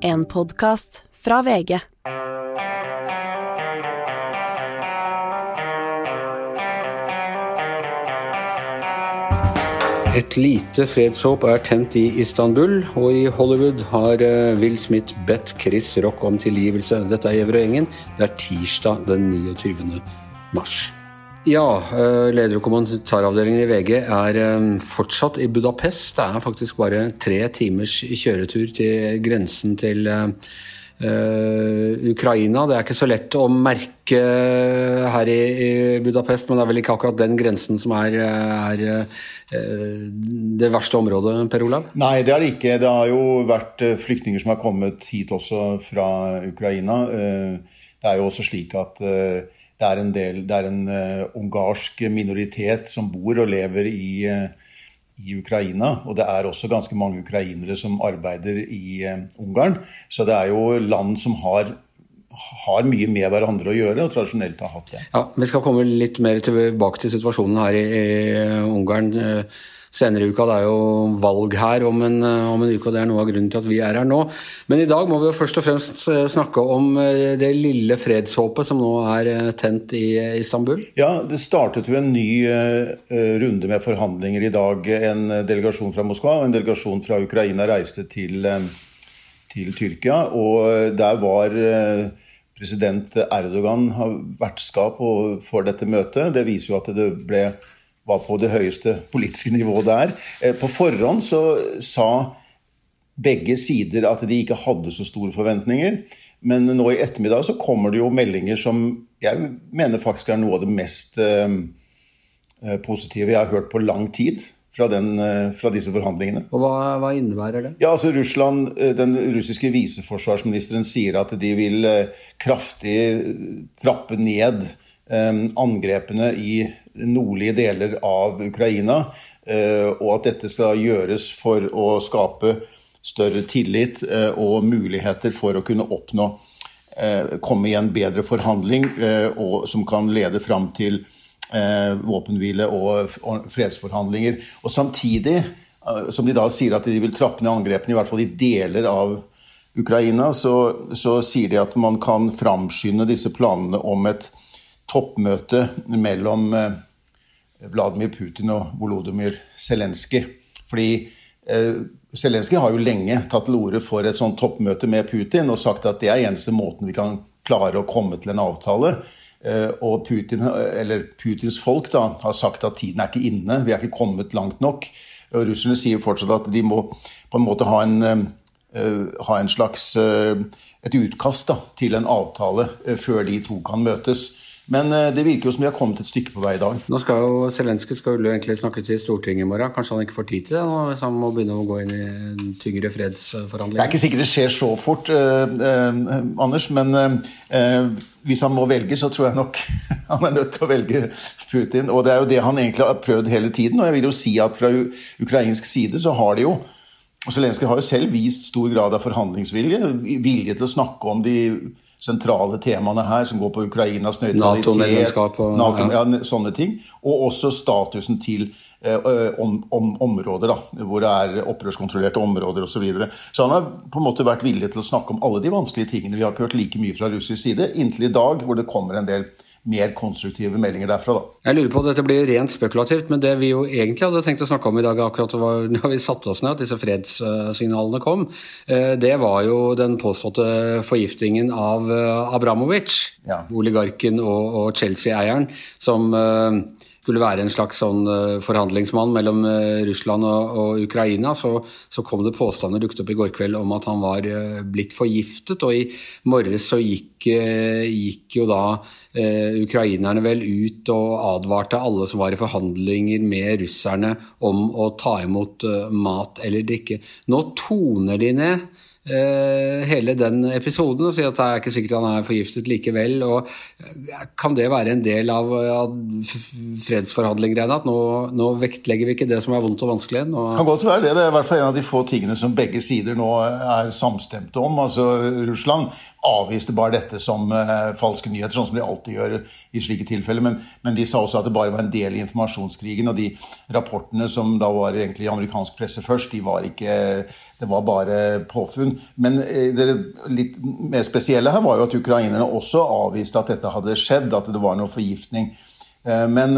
En podkast fra VG. Et lite fredshåp er tent i Istanbul, og i Hollywood har eh, Will Smith bedt Chris Rock om tilgivelse. Dette er Gjevre-gjengen. Det er tirsdag den 29. mars. Ja, eh, leder- og kommentaravdelingen i VG er eh, fortsatt i Budapest. Det er faktisk bare tre timers kjøretur til grensen til Uh, Ukraina. Det er ikke så lett å merke her i, Budapest, men det er vel ikke akkurat den grensen som er, er det verste området, Per Olav? Nei, det er det ikke. Det har jo vært flyktninger som har kommet hit også fra Ukraina. Det er jo også slik at det er en, del, det er en ungarsk minoritet som bor og lever i i Ukraina. Og det er også ganske mange ukrainere som arbeider i uh, Ungarn. Så det er jo land som har, har mye med hverandre å gjøre, og tradisjonelt har hatt det. Ja, Vi skal komme litt mer tilbake til situasjonen her i, i Ungarn senere i uka. Det er jo valg her om en, eh, om en, uke, og det er noe av grunnen til at vi er her nå. Men i dag må vi jo først og fremst eh, snakke om eh, det lille fredshåpet som nå er tent i Istanbul. Ja, det startet jo en ny runde med forhandlinger i dag. En delegasjon fra Moskva og en delegasjon fra Ukraina reiste til, til Tyrkia, og der var president Erdogan vertskap for dette møtet. Det viser jo at det ble var på det høyeste politiske nivået der. Eh, på forhånd så sa begge sider at de ikke hadde så store forventninger. Men nå i ettermiddag så kommer det jo meldinger som jeg mener faktisk er noe av det mest eh, eh positive jeg har hørt på lang tid. Fra, den, fra disse forhandlingene. Og hva, hva, innebærer det? Ja, altså Russland, Den russiske viseforsvarsministeren sier at de vil kraftig trappe ned angrepene i nordlige deler av Ukraina, eh, og at dette skal gjøres for å skape større tillit eh, og muligheter for å kunne oppnå eh, komme i en bedre forhandling som kan lede fram til våpenhvile og fredsforhandlinger. Og Samtidig som de da sier at de vil trappe ned angrepene, i hvert fall i deler av Ukraina, så, så sier de at man kan framskynde disse planene om et toppmøte mellom Vladimir Putin og Volodymyr Zelenskyj. Fordi eh, Zelenskyj har jo lenge tatt til orde for et sånt toppmøte med Putin og sagt at det er eneste måten vi kan klare å komme til en avtale. Eh, og Putin, eller Putins folk da, har sagt at tiden er ikke inne, vi er ikke kommet langt nok. Og Russerne sier fortsatt at de må på en måte ha en, eh, ha en slags uh, et utkast da, til en avtale uh, før de to kan møtes. Men eh, det virker jo som vi har kommet et stykke på vei i dag. Nå skal jo Zelenskyj skal jo egentlig snakke til Stortinget i morgen. Kanskje han ikke får tid til det nå, hvis han må begynne å gå inn i tyngre fredsforhandlinger? Det er ikke sikkert det skjer så fort, eh, eh, Anders. Men eh, hvis han må velge, så tror jeg nok han er nødt til å velge Putin. Og det er jo det han egentlig har prøvd hele tiden. Og jeg vil jo si at fra ukrainsk side så har de jo og Zelenskyj har jo selv vist stor grad av forhandlingsvilje. Vilje til å snakke om de sentrale temaene her, som går på Ukrainas nøytralitet, NATO, ja. ja, sånne ting. Og også statusen til eh, om, om, områder, da, hvor det er opprørskontrollerte områder osv. Så, videre. så han har på en måte vært villig til å snakke om alle de vanskelige tingene. Vi har ikke hørt like mye fra russisk side, inntil i dag, hvor det kommer en del mer konstruktive meldinger derfra. Da. Jeg lurer på at dette blir rent spekulativt, men det vi jo egentlig hadde tenkt å snakke om i dag, akkurat da vi satte oss ned, at disse fredssignalene kom, eh, det var jo den påståtte forgiftingen av eh, Abramovic, ja. oligarken og Chelsea-eieren, som eh, skulle være en slags sånn forhandlingsmann mellom Russland og, og Ukraina, så, så, kom det påstander dukket opp i går kveld om at han var blitt forgiftet. Og i morges så gikk, gikk jo da eh, ukrainerne vel ut og advarte alle som var i forhandlinger med russerne om å ta imot mat eller drikke. Nå toner de ned eh, hele den episoden og sier at det er ikke sikkert han er forgiftet likevel. og eh, Kan det være en del av, av fredsforhandlingene? At nå, nå, vektlegger vi ikke det som er vondt og vanskelig? Nå... Kan godt være det. Det er i hvert fall en av de få tingene som begge sider nå er samstemte om. Altså Russland avviste bare dette som uh, falske nyheter, sånn som de alltid gjør i slike tilfeller. Men, men, de sa også at det bare var en del i informasjonskrigen. Og de rapportene som da var egentlig i amerikansk presse først, de var ikke det var bare påfunn. Men det litt mer spesielle her var jo at ukrainerne også avviste at dette hadde skjedd, at det var noe forgiftning. Men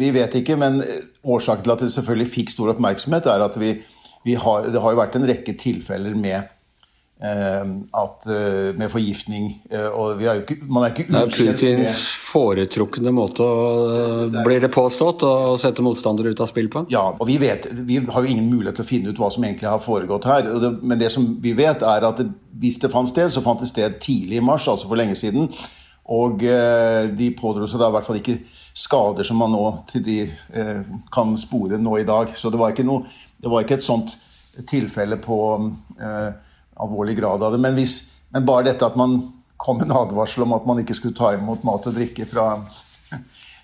vi vet ikke. Men årsaken til at det selvfølgelig fikk stor oppmerksomhet, er at vi, vi har, det har jo vært en rekke tilfeller med at, eh, med forgiftning. Eh, og er ikke, man er ikke ukjent Det er Putins foretrukne måte, å, blir det påstått, å sette motstandere ut av spill på? Ja, og vi, vet, vi har jo ingen mulighet til å finne ut hva som egentlig har foregått her. Men det som vi vet, er at det, hvis det fant sted, så fant det sted tidlig i mars, altså for lenge siden. Og eh, de pådro seg da i hvert fall ikke skader som man nå til de kan spore nå i dag. Så det var ikke, noe, det var ikke et sånt tilfelle på eh, alvorlig grad av det. Men, hvis, men bare dette at man kom en advarsel om at man ikke skulle ta imot mat og drikke fra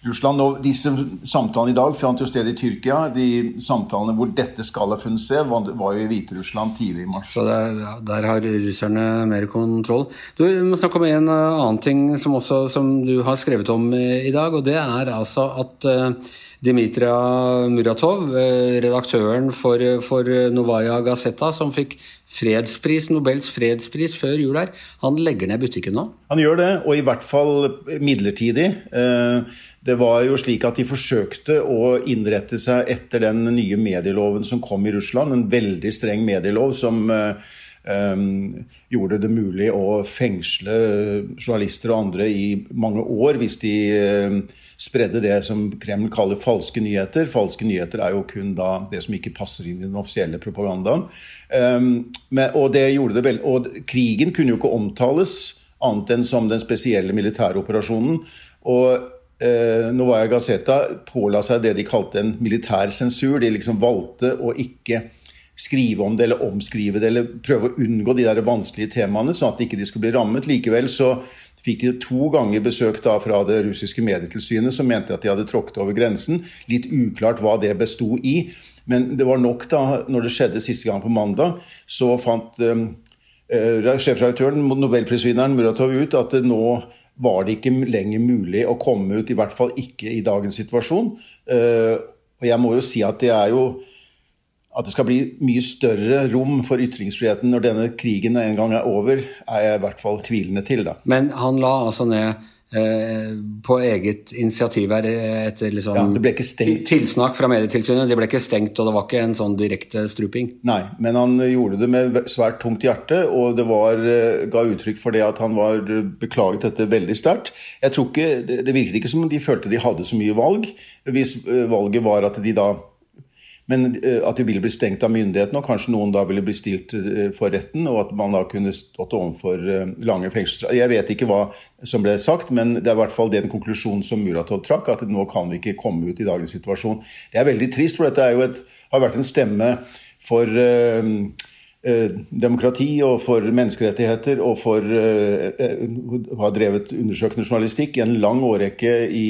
Russland. Og disse samtalene i dag fant jo sted i Tyrkia. De samtalene hvor dette skal ha funnet sted, var jo i Hviterussland tidlig i mars. Så der, der har russerne mer kontroll. Du vi må snakke om en eh, annen ting som, også, som du har skrevet om i dag. Og det er altså at uh, Dmitrija Muratov, uh, redaktøren for, for Novaya Gazeta, som fikk fredspris, Nobels fredspris før jul her, han legger ned butikken nå? Han gjør det, og i hvert fall midlertidig. Uh, det var jo slik at de forsøkte å innrette seg etter den nye medieloven som kom i Russland. En veldig streng medielov som um, gjorde det mulig å fengsle journalister og andre i mange år hvis de um, spredde det som Kreml kaller falske nyheter. Falske nyheter er jo kun da det som ikke passer inn i den offisielle propagandaen. Um, men, og, det gjorde det vel, og krigen kunne jo ikke omtales annet enn som den spesielle militære operasjonen. Og eh, Novaya Gazeta påla seg det de kalte en militær sensur. De liksom valgte å ikke skrive om det eller omskrive det eller prøve å unngå de der vanskelige temaene, sånn at de ikke skulle bli rammet. Likevel så fikk de to ganger besøk da fra det russiske medietilsynet, som mente at de hadde tråkket over grensen. Litt uklart hva det besto i. Men det var nok da, når det skjedde siste gang på mandag, så fant eh, eh sjefredaktøren, nobelprisvinneren Muratov, ut at det nå var det ikke lenger mulig å komme ut, i hvert fall ikke i dagens situasjon. Eh, og jeg må jo si at det er jo at det skal bli mye større rom for ytringsfriheten når denne krigen en gang er over, er jeg i hvert fall tvilende til. Da. Men han la altså ned på eget initiativ her etter liksom ja, det ble ikke stengt. tilsnakk fra Medietilsynet. Det ble ikke stengt, og det var ikke en sånn direkte struping? Nei, men han gjorde det med svært tungt hjerte, og det var, eh, ga uttrykk for det at han var beklaget dette veldig sterkt. Jeg tror ikke, Det virket ikke som om de følte de hadde så mye valg. Hvis eh, valget var at de da men eh, at de ville bli stengt av myndighetene, og kanskje noen da ville bli stilt eh, for retten, og at man da kunne stått overfor eh, lange fengselsstraffer. Jeg vet ikke hva som ble sagt, men det er i hvert fall den konklusjonen som Muratov trakk, at nå kan vi ikke komme ut i dagens situasjon. Det er veldig trist, for dette et, har vært en stemme for uh, demokrati og for menneskerettigheter og for uh, har drevet undersøkende journalistikk i en lang årrekke i,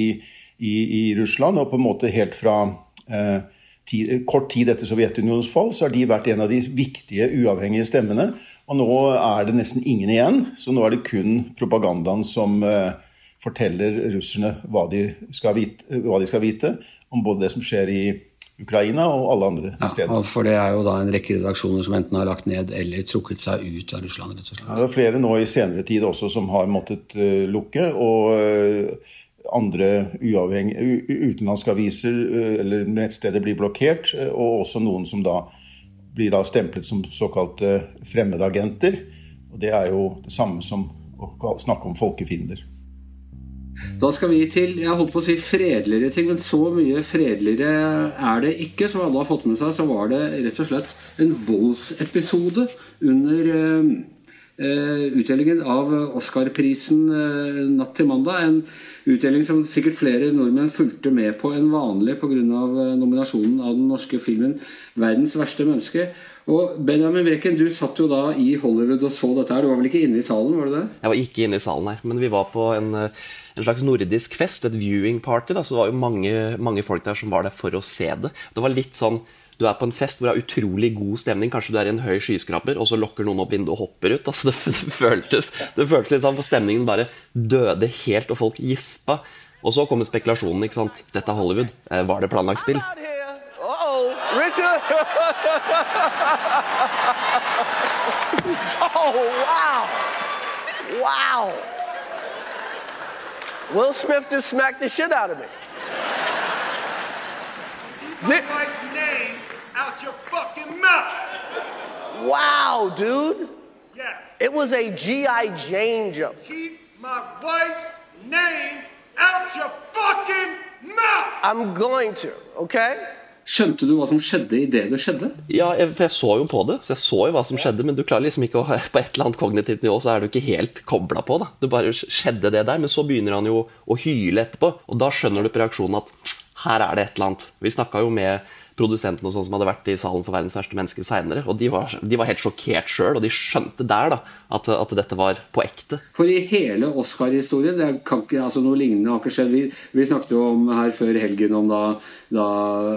i, i Russland, og på en måte helt fra uh, tid, kort tid etter Sovjetunionens fall, så har de vært en av de viktige uavhengige stemmene. Og nå er det nesten ingen igjen, så nå er det kun propagandaen som uh, forteller russerne hva de, vite, hva de, skal vite, om både det som skjer i Ukraina og alle andre ja, steder. For det er jo da en rekke redaksjoner som enten har lagt ned eller trukket seg ut av Russland? rett og slett. Ja, det er flere nå i senere tid også som har måttet uh, lukke. og uh, andre utenlandske aviser eller nettsteder blir blokkert, og også noen som da blir da stemplet som såkalte fremmedagenter. Og det er jo det samme som å snakke om folkefiender. Da skal vi til jeg holdt på å si fredeligere ting, men så mye fredeligere er det ikke. Som alle har fått med seg, så var det rett og slett en voldsepisode under utdelingen av Oscar-prisen eh, natt til mandag. En utdeling som sikkert flere nordmenn fulgte med på enn vanlig pga. Eh, nominasjonen av den norske filmen 'Verdens verste menneske'. Og Benjamin Brekken, du satt jo da i Hollywood og så dette her. Du var vel ikke inne i salen? var du det? Jeg var ikke inne i salen her, men vi var på en, en slags nordisk fest, et viewing party. da, Så det var jo mange, mange folk der som var der for å se det. Det var litt sånn du er på en fest hvor det er utrolig god stemning. Kanskje du er i en høy skyskraper, og så lokker noen opp vinduet og hopper ut. Altså, det, det, føltes, det føltes litt sånn, for Stemningen bare døde helt, og folk gispa. Og så kommer spekulasjonen. ikke sant? Dette er Hollywood. Eh, var det planlagt spill? oh, wow. Wow. Will Smith just smacked the shit out of me. Did out your fucking mouth. Wow, dude. Yes. It was a G.I. Jane jump. Keep my wife's name out your fucking mouth. I'm going to, okay? Skjønte du hva som skjedde idet det skjedde? Ja, jeg, for jeg så jo på det, så jeg så jo hva som skjedde, men du klarer liksom ikke å På et eller annet kognitivt nivå så er du ikke helt kobla på, da. Det bare skjedde det der, men så begynner han jo å hyle etterpå, og da skjønner du på reaksjonen at her er det et eller annet. Vi snakka jo med produsenten og sånn som hadde vært i salen for verdens verste menneske seinere, og de var, de var, helt sjokkert sjøl, og de skjønte der da at, at, dette var på ekte. For i hele Oscar-historien det kan ikke, altså Noe lignende har ikke skjedd. Vi, vi, snakket jo om her før helgen om da, da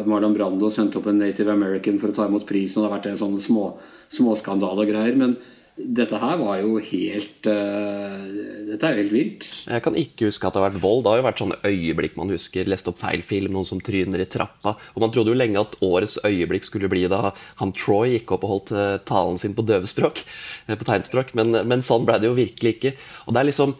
Marlon Brando sendte opp en Native American for å ta imot prisen, og det har vært en sånn små, småskandale og greier. men dette her var jo helt uh, Dette er jo helt vilt. Jeg kan ikke huske at det har vært vold. Det har jo vært sånne øyeblikk man husker. Lest opp feil film, noen som tryner i trappa. Og man trodde jo lenge at årets øyeblikk skulle bli da han Troy gikk opp og holdt uh, talen sin på døvespråk. Uh, på tegnspråk. Men, men sånn ble det jo virkelig ikke. Og det er liksom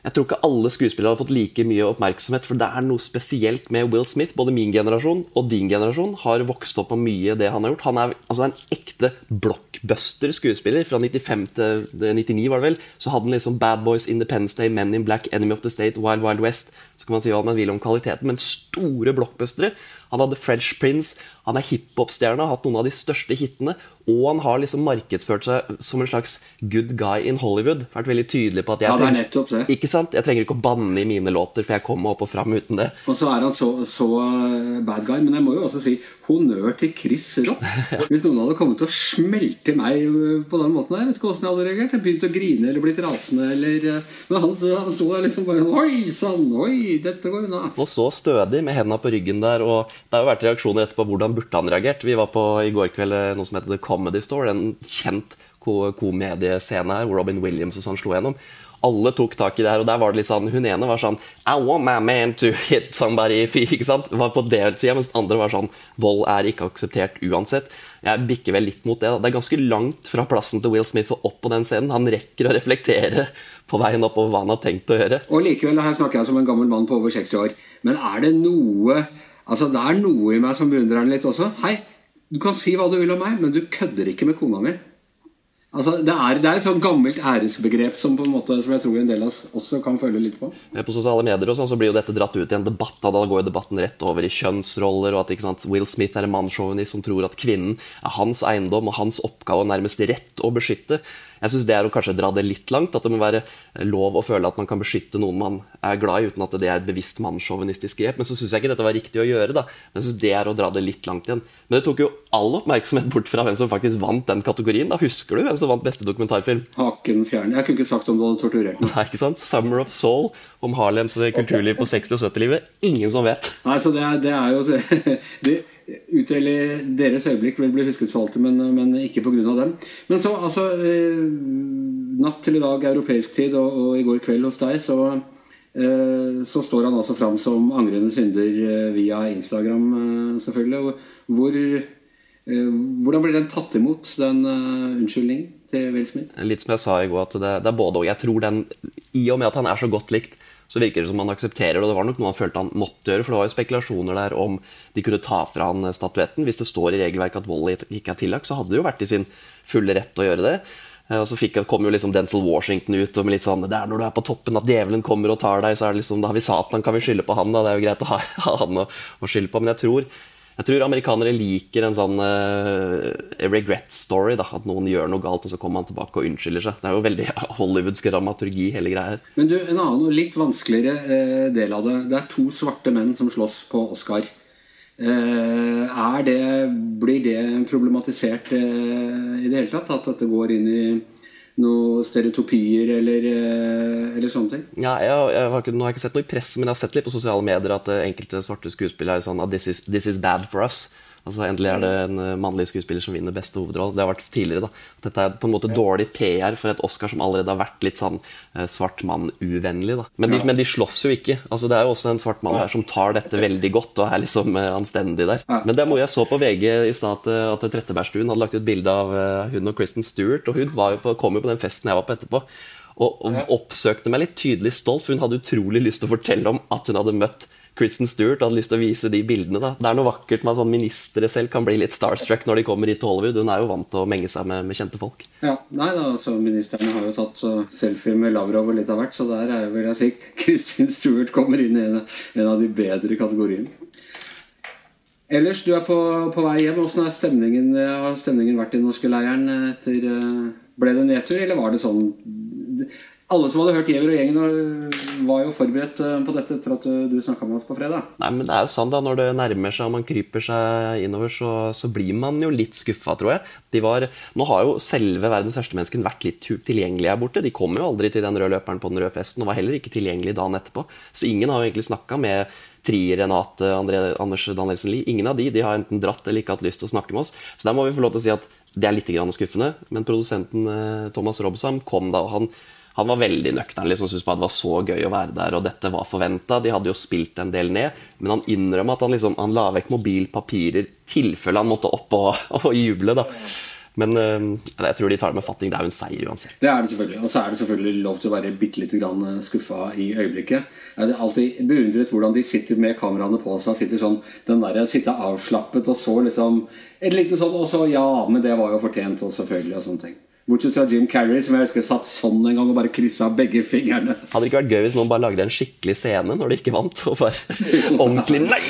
jeg tror ikke alle skuespillere har fått like mye oppmerksomhet, for det er noe spesielt med Will Smith. Både min generasjon og din generasjon har vokst opp med mye det han har gjort. Han er altså en ekte blockbuster-skuespiller. Fra 95 til 99, var det vel, så hadde han liksom Bad Boys, Independence Day, Men in Black, Enemy of the State, Wild Wild West. Så kan man si hva man vil om kvaliteten, men store blockbustere. Han hadde French Prince, han er hiphop-stjerne, har hatt noen av de største hitene. Og han har liksom markedsført seg som en slags good guy in Hollywood. Vært veldig tydelig på at jeg, ja, det er nettopp. Ikke sant? jeg trenger ikke å banne i mine låter, for jeg kommer opp og fram uten det. Og så er han så, så eh, bad guy. Men jeg må jo også si honnør til Chris Rock. Hvis noen hadde kommet til å smelte meg eh, på den måten der, vet ikke hvordan jeg hadde reagert. Jeg begynte å grine eller blitt rasende eller eh, Men han, han sto der liksom bare Oi sann, oi, dette går unna. Og så stødig med hendene på ryggen der. Og det har jo vært reaksjoner etterpå hvordan burde han reagert. Vi var på i går kveld noe som heter The Comedy Store, en kjent komediescene her hvor Robin Williams og sånn slo gjennom. Alle tok tak i det her, og der var det litt sånn Hun ene var sånn I want my man to hit somebody ikke sant? Var på delsida, mens andre var sånn Vold er ikke akseptert uansett. Jeg bikker vel litt mot det. da. Det er ganske langt fra plassen til Will Smith og opp på den scenen. Han rekker å reflektere på veien oppover hva han har tenkt å gjøre. Og likevel, her snakker jeg som en gammel mann på over 60 år, men er det noe Altså, det er noe i meg som beundrer han litt også. Hei, du kan si hva du vil om meg, men du kødder ikke med kona mi. Altså, det, er, det er et sånn gammelt æresbegrep som, måte, som jeg tror en del av oss også kan føle litt på. På sosiale medier og sånn, så blir jo dette dratt ut i en debatt. Da, går jo debatten rett over i kjønnsroller, og at ikke sant, Will Smith er en mannssjåvinist som tror at kvinnen er hans eiendom og hans oppgave nærmest rett å beskytte. Jeg syns det er å kanskje dra det litt langt. At det må være lov å føle at man kan beskytte noen man er glad i, uten at det er et bevisst mannssjåvinistisk grep. Men så syns jeg ikke dette var riktig å gjøre. da. Men jeg synes det er å dra det litt langt igjen. Men det tok jo all oppmerksomhet bort fra hvem som faktisk vant den kategorien. da. Husker du hvem som vant beste dokumentarfilm? Haken fjern. Jeg kunne ikke sagt om du hadde torturert meg. Nei, ikke sant? Summer of Soul om Harlems kulturliv på 60- og 70-livet. Ingen som vet. Nei, så det er, det er jo det, Utøyelig deres øyeblikk vil bli husket for alltid, men, men ikke pga. dem. Men så, altså eh, Natt til i dag, europeisk tid, og, og i går kveld hos deg, så, eh, så står han altså fram som angrende synder eh, via Instagram, eh, selvfølgelig. Hvor, eh, hvordan blir den tatt imot, den uh, unnskyldningen til Will Smith? Litt som jeg sa i går, at det, det er både og. Jeg tror den, I og med at han er så godt likt, så virker det som han aksepterer det. og Det var nok noe han følte han måtte gjøre. For det var jo spekulasjoner der om de kunne ta fra han statuetten. Hvis det står i regelverket at vold ikke er tillagt, så hadde det jo vært i sin fulle rett å gjøre det. Og så fikk, kom jo liksom Denzil Washington ut og med litt sånn Det er når du er på toppen at djevelen kommer og tar deg, så er det liksom, da har vi Satan, kan vi skylde på han. da, Det er jo greit å ha han å, å skylde på. Men jeg tror jeg tror amerikanere liker en sånn uh, regret story. Da, at noen gjør noe galt, og så kommer han tilbake og unnskylder seg. Det er jo veldig hollywoodsk dramaturgi, hele greia. Men du, en annen og litt vanskeligere uh, del av det. Det er to svarte menn som slåss på Oscar. Uh, er det, blir det problematisert i det hele tatt? At dette går inn i noen stereotopier eller, eller, sånne ting? Ja, jeg, jeg har ikke, nå har jeg ikke sett noe i pressen, men jeg har sett litt på sosiale medier at enkelte svarte skuespillere er sånn at this is, this is bad for us. Altså Endelig er det en eh, mannlig skuespiller som vinner beste hovedrolle. Det har vært tidligere. da. Dette er på en måte dårlig PR for et Oscar som allerede har vært litt sånn eh, svart mann-uvennlig. da. Men de, men de slåss jo ikke. Altså Det er jo også en svart mann her som tar dette veldig godt og er liksom eh, anstendig der. Men det må jeg så på VG i stad at, at Trettebergstuen hadde lagt ut bilde av hun og Kristen Stewart, og hun var jo på, kom jo på den festen jeg var på etterpå. Og oppsøkte meg litt tydelig stolt, for hun hadde utrolig lyst til å fortelle om at hun hadde møtt Kristen Stewart hadde lyst til å vise de bildene. da. Det er noe vakkert med at sånn ministre selv kan bli litt starstruck når de kommer hit til Hollywood. Hun er jo vant til å menge seg med, med kjente folk. Ja, nei da, altså Ministrene har jo tatt selfie med Lavrov og litt av hvert, så der er jo, vel jeg si Kristin Stewart kommer inn i en, en av de bedre kategoriene. Ellers, du er på, på vei hjem. Hvordan har stemningen, vært i den norske leiren etter uh, Ble det nedtur, eller var det sånn alle som hadde hørt Giæver og gjengen, var jo forberedt uh, på dette etter at uh, du snakka med oss på fredag. Nei, men det er jo sånn da, Når det nærmer seg og man kryper seg innover, så, så blir man jo litt skuffa, tror jeg. De var, nå har jo selve verdens verste mennesken vært litt tilgjengelig her borte. De kom jo aldri til den røde løperen på den røde festen og var heller ikke tilgjengelig dagen etterpå. Så ingen har jo egentlig snakka med Trier, Renate, André, Anders Danielsen Lie. Ingen av de de har enten dratt eller ikke hatt lyst til å snakke med oss. Så der må vi få lov til å si at det er litt skuffende. Men produsenten eh, Thomas Robsam kom da, og han han var veldig nøktern. liksom Syntes bare det var så gøy å være der, og dette var forventa. De hadde jo spilt en del ned, men han innrømmer at han liksom Han la vekk mobilpapirer tilfelle han måtte opp og, og juble. da men øh, jeg tror de tar det med fatning. Det er jo en seier uansett. Det er det selvfølgelig. Og så er det selvfølgelig lov til å være bitte lite grann skuffa i øyeblikket. Jeg har alltid beundret hvordan de sitter med kameraene på seg. Sitter sånn, den der, sitter avslappet og så liksom Et lite sånn Og så ja, men det var jo fortjent, og selvfølgelig, og sånne ting. Bortsett fra Jim Carrey, som jeg husker satt sånn en gang og bare kryssa begge fingrene. Hadde det ikke vært gøy hvis noen bare lagde en skikkelig scene når de ikke vant? Og bare ordentlig nei!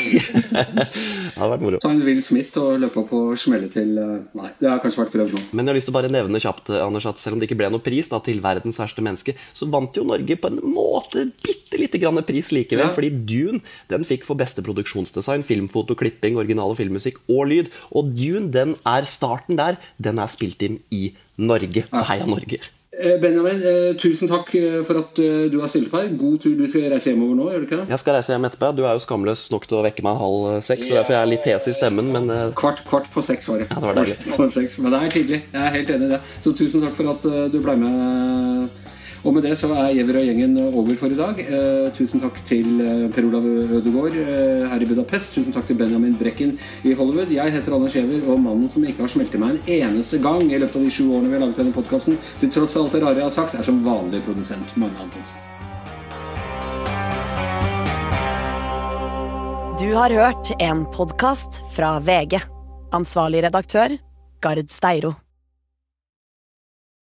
det hadde vært moro. Ta en Will Smith og løpe opp og smelle til eh, Nei, det har kanskje vært prøvd nå. Men jeg har lyst til å bare nevne kjapt, Anders, at selv om det ikke ble noe pris da, til verdens verste menneske, så vant jo Norge på en måte bitte lite grann pris likevel. Ja. Fordi Dune den fikk for beste produksjonsdesign, filmfoto, klipping, original og filmmusikk og lyd. Og Dune den er starten der. Den er spilt inn i Norge. Så heia Norge. Benjamin, eh, tusen takk for at eh, du har stilt opp her. God tur. Du skal reise hjemover nå? gjør du ikke det? Jeg skal reise hjem etterpå. Du er jo skamløs nok til å vekke meg halv seks. Så derfor jeg er litt hes i stemmen. Men eh... kvart, kvart, på seks var det. Ja, det var deilig. Men det er tidlig. Jeg er helt enig i det. Så tusen takk for at du ble med. Og med det så er Giæver og gjengen over for i dag. Eh, tusen takk til Per Olav Ødegaard eh, her i Budapest. Tusen takk til Benjamin Brekken i Hollywood. Jeg heter Anders Giæver, og mannen som ikke har smeltet meg en eneste gang i løpet av de sju årene vi har laget denne podkasten, til tross for alt det rare jeg har sagt, er som vanlig produsent Magne Antonsen. Du har hørt en podkast fra VG. Ansvarlig redaktør, Gard Steiro.